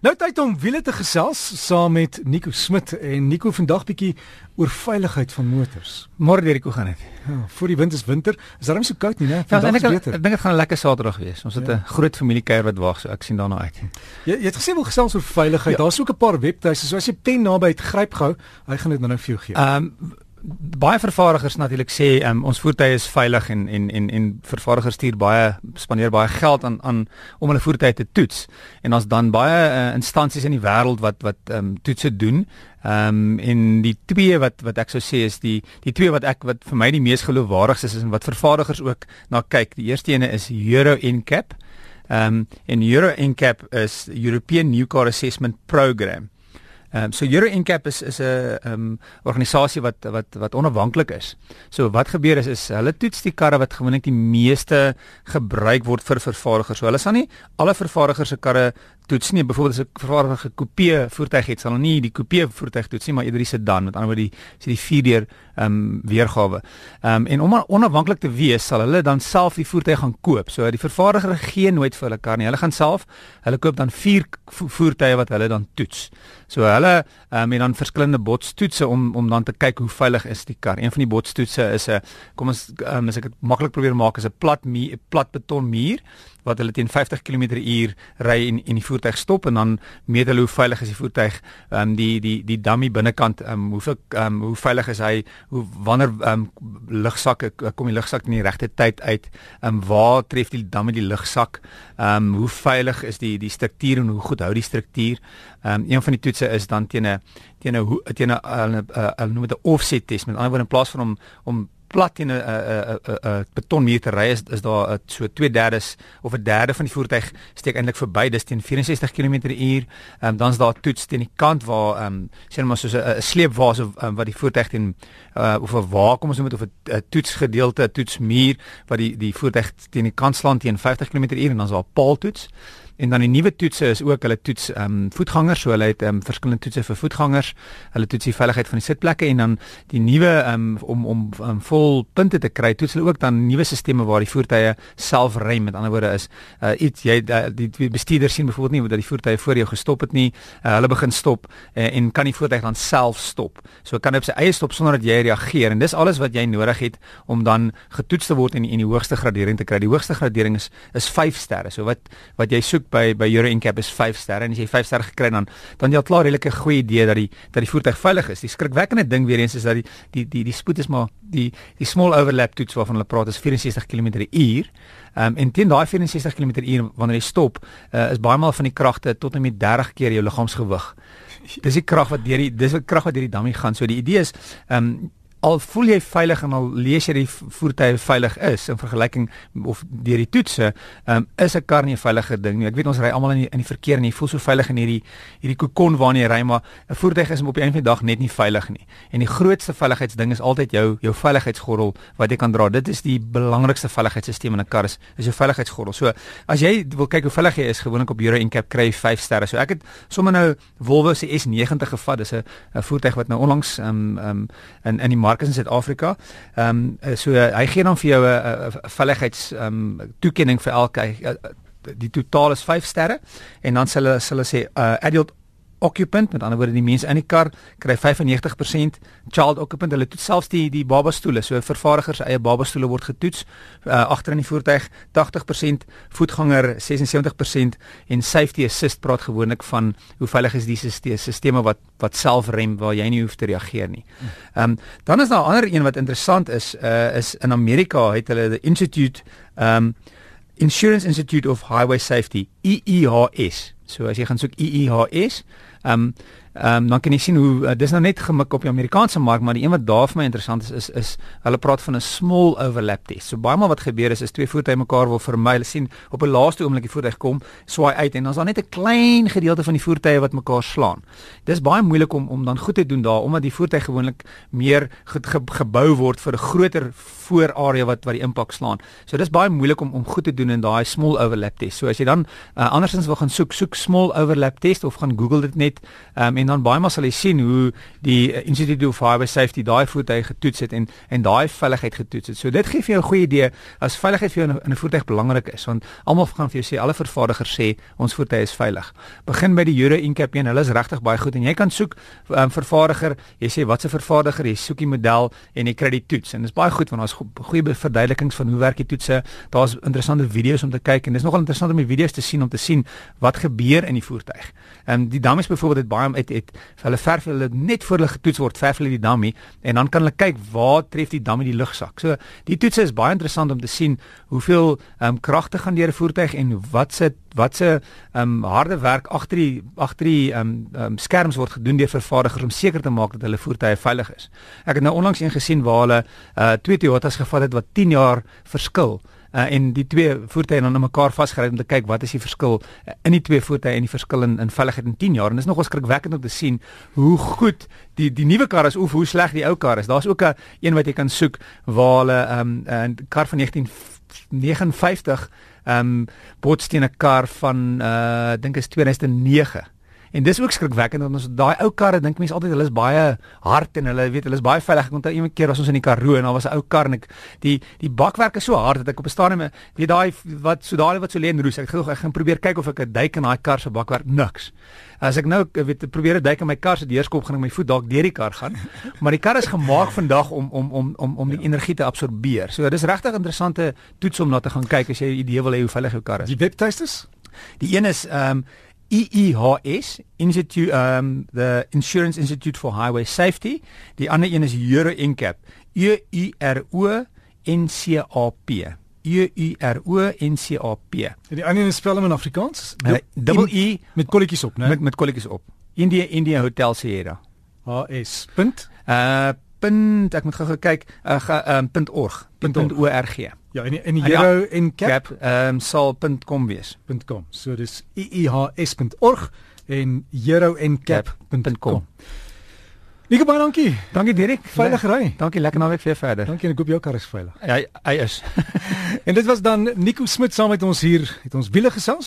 Nou tyd om wiele te gesels saam met Nico Smit en Nico vandag bietjie oor veiligheid van motors. Môre Derrick, hoe gaan dit? Ja, voor die wind is winter. Is nie so koud nie, né? Ja, ek ek dink dit gaan 'n lekker Saterdag wees. Ons het 'n ja. groot familiekuier wat wag, so ek sien daarna uit. Jy jy het gesê wil gesels oor veiligheid. Ja. Daar's ook 'n paar webtuise, so as jy pen naby het, gryp gou. Hy gaan dit nou vir jou gee. Ehm um, baie vervaardigers natuurlik sê um, ons voertuie is veilig en en en en vervaardigers stuur baie spandeer baie geld aan aan om hulle voertuie te toets. En ons dan baie uh, instansies in die wêreld wat wat um, toetse doen. Ehm um, en die twee wat wat ek sou sê is die die twee wat ek wat vir my die mees geloofwaardig is en wat vervaardigers ook na kyk. Die eerste ene is Euro NCAP. Ehm um, en Euro NCAP is European New Car Assessment Program. Ehm um, so Euro NCAP is is 'n ehm um, organisasie wat wat wat onafhanklik is. So wat gebeur is is hulle toets die karre wat gewoonlik die meeste gebruik word vir vervaardigers. So hulle sal nie alle vervaardigers se karre toets nie. Byvoorbeeld as 'n vervaardiger 'n kopie voertuig het, sal nie die kopie voertuig toets nie, maar eerder die sedan, met ander woorde die sê die vierdeur ehm um, weergawe. Ehm um, en om onafhanklik te wees, sal hulle dan self die voertuig gaan koop. So die vervaardiger gee nooit vir hulle kar nie. Hulle gaan self, hulle koop dan vier voertuie wat hulle dan toets. So hulle ehm um, het dan verskillende botstoetse om om dan te kyk hoe veilig is die kar. Een van die botstoetse is 'n kom ons um, as ek dit maklik probeer maak is 'n plat muur, plat beton muur wat hulle teen 50 km/h ry en en die voertuig stop en dan meet hulle hoe veilig is die voertuig ehm um, die die die dummy binnekant ehm um, hoeveel ehm um, hoe veilig is hy hoe wanneer ehm um, lugsakke kom die lugsak in die regte tyd uit ehm um, waar tref die dummy die lugsak ehm um, hoe veilig is die die struktuur en hoe goed hou die struktuur. Ehm um, een van die toetse is dan teen 'n teen 'n teen 'n hulle noem dit 'n offset test met ander woorde in plaas van om om plat in 'n 'n 'n 'n betonmuur te ry is is daar a, so 2/3 of 'n derde van die voertuig steek eintlik verby dis teen 64 km/h. Um, dan is daar toets teen die kant waar ehm um, sê net maar soos 'n sleepwa so um, wat die voertuig teen uh, of 'n wa kom ons noem dit of 'n toetsgedeelte, 'n toetsmuur wat die die voertuig teen die kant slaan teen 50 km/h en dan is daar paaltoets. En dan die nuwe toetse is ook hulle toets ehm um, voetgangers, so hulle het ehm um, verskillende toetse vir voetgangers. Hulle toets die veiligheid van die sitplekke en dan die nuwe ehm um, om om um, vol punte te kry, toets hulle ook dan nuwe stelsels waar die voertuie self rem. Met ander woorde is uh, iets jy uh, die bestuurder sien byvoorbeeld nie dat die voertuie voor jou gestop het nie. Uh, hulle begin stop uh, en kan die voertuig dan self stop. So kan op sy eie stop sonder dat jy reageer en dis alles wat jy nodig het om dan getoets te word en en die hoogste gradering te kry. Die hoogste gradering is is 5 sterre. So wat wat jy soek by by Euro NCAP is 5 sterre en as jy 5 sterre gekry dan dan jy al klaar 'n redelike goeie idee dat die dat die voertuig veilig is. Die skrikwekkende ding weer eens is dat die die die die spoed is maar die die small overlap toets waarvan hulle praat is 64 km/h. Um, en teen daai 64 km/h wanneer jy stop uh, is baie maal van die kragte tot en met 30 keer jou liggaamsgewig. Dis die krag wat deur die dis wat krag wat deur die dummy gaan. So die idee is ehm um, al voel jy veilig en al lees jy die voertuie veilig is in vergelyking of deur die toetse, um, is 'n kar nie 'n veilige ding nie. Ek weet ons ry almal in die, in die verkeer en jy voel so veilig in hierdie hierdie kokon waarin jy ry, maar 'n voertuig is op die einde van die dag net nie veilig nie. En die grootste veiligheidsding is altyd jou jou veiligheidsgordel wat jy kan dra. Dit is die belangrikste veiligheidsstelsel in 'n kar is, is jou veiligheidsgordel. So as jy wil kyk hoe veilig jy is, gewoonlik op Euro NCAP kry jy 5 sterre. So ek het sommer nou Volvo se S90 gevat. Dis 'n voertuig wat nou onlangs um, um, in in die mark is in Suid-Afrika. Ehm um, so uh, hy gee dan vir jou 'n veiligheids ehm um, toekenning vir elke uh, die totaal is 5 sterre en dan sal hulle sal hulle sê uh, adult occupant met ander woorde die mense in die kar kry 95% child occupant hulle toets selfs die die baba stoele so vervaardigers eie baba stoele word getoets uh, agter in die voertuig 80% voetganger 76% en safety assist praat gewoonlik van hoe veilig is die stelsels wat wat self rem waar jy nie hoef te reageer nie. Ehm um, dan is daar 'n ander een wat interessant is uh, is in Amerika het hulle the institute ehm um, Insurance Institute of Highway Safety EEHS. So as jy gaan soek EEHS, ehm um, Ehm um, dan kan jy sien hoe uh, dis nou net gemik op die Amerikaanse mark, maar die een wat daar vir my interessant is is is hulle praat van 'n small overlap test. So baie maal wat gebeur is is twee voertuie mekaar wil vermy. Hulle sien op 'n laaste oomblik die voertuig kom, swaai uit en dan is daar net 'n klein gedeelte van die voertuie wat mekaar slaan. Dis baie moeilik om om dan goed te doen daar omdat die voertuig gewoonlik meer ge, ge, gebou word vir 'n groter voorarea wat wat die impak slaan. So dis baie moeilik om om goed te doen in daai small overlap test. So as jy dan uh, andersins wil gaan soek, soek small overlap test of gaan Google dit net um, en dan baie maal sal jy sien hoe die uh, Institute of Highway Safety daai voertuie getoets het en en daai veiligheid getoets het. So dit gee vir jou 'n goeie idee as veiligheid vir jou in 'n voertuig belangrik is want almal gaan vir jou sê alle vervaardigers sê ons voertuie is veilig. Begin by die Euro NCAP 1, hulle is regtig baie goed en jy kan soek um, vervaardiger, jy sê watse vervaardiger, jy soek die model en jy kry die toets en dit is baie goed want daar's goeie verduidelikings van hoe werk die toetse. Daar's interessante video's om te kyk en dis nogal interessant om die video's te sien om te sien wat gebeur in die voertuig. Ehm um, die dummies byvoorbeeld het baie het, het hulle verf hulle net voor hulle getoets word, verf hulle die dummy en dan kan hulle kyk waar tref die dummy die lugsak. So die toetse is baie interessant om te sien hoeveel ehm um, kragte gaan deur 'n voertuig en wat se wat se ehm um, harde werk agter die agter die ehm um, um, skerms word gedoen deur vervaardigers om seker te maak dat hulle voertuie veilig is. Ek het nou onlangs een gesien waar hulle uh twee Toyotas gevat het wat 10 jaar verskil uh, en die twee voertuie dan aan mekaar vasgery om te kyk wat is die verskil uh, in die twee voertuie en die verskil in, in veiligheid in 10 jaar en dit is nogal skrikwekkend om te sien hoe goed die die nuwe kar is of hoe sleg die ou kar is. Daar's ook 'n een wat jy kan soek waar hulle 'n um, kar van 1959 ehm um, botsteen 'n kar van uh dink is 2009 En dis ook skrikwekkend want ons daai ou karre dink mense altyd hulle is baie hard en hulle weet hulle is baie veilig. Ek onthou eendag keer was ons in die Karoo en daar was 'n ou kar en ek die die bakwerk is so hard dat ek op 'n stadium weet daai wat so daai wat so lê en roes. Ek gou ek gaan probeer kyk of ek 'n duik in daai kar se bakwerk niks. As ek nou weet probeer 'n duik in my kar se deurskop gaan ek my voet dalk deur die kar gaan. Maar die kar is gemaak vandag om om om om om die ja. energie te absorbeer. So dis regtig interessante toets om na te gaan kyk as jy 'n idee wil hê hoe veilig jou kar is. Die webtuistes? Die een is ehm um, EEHS Institute um the Insurance Institute for Highway Safety. Die ander een is Euro NCAP. E U R O N C A P. E U R O N C A P. En die ander een spel hom in Afrikaans? Double E met kolletjies op, né? Met met kolletjies op. India India Hotel Sierra. HS. Punt. Uh punt ek moet gou kyk uh, um, punt .org. Punt .org. Ja, en en die euro ja, en cap ehm um, sal.com wees. .com. So dis iihs.org en euro en cap.com. Nico baie dankie. Dankie Dirk. Veilig ry. Dankie, lekker naweek vir jou verder. Dankie en ek hoop jou kar is veilig. Ja, hy is. en dit was dan Nico Smit saam met ons hier, het ons wiele gesels.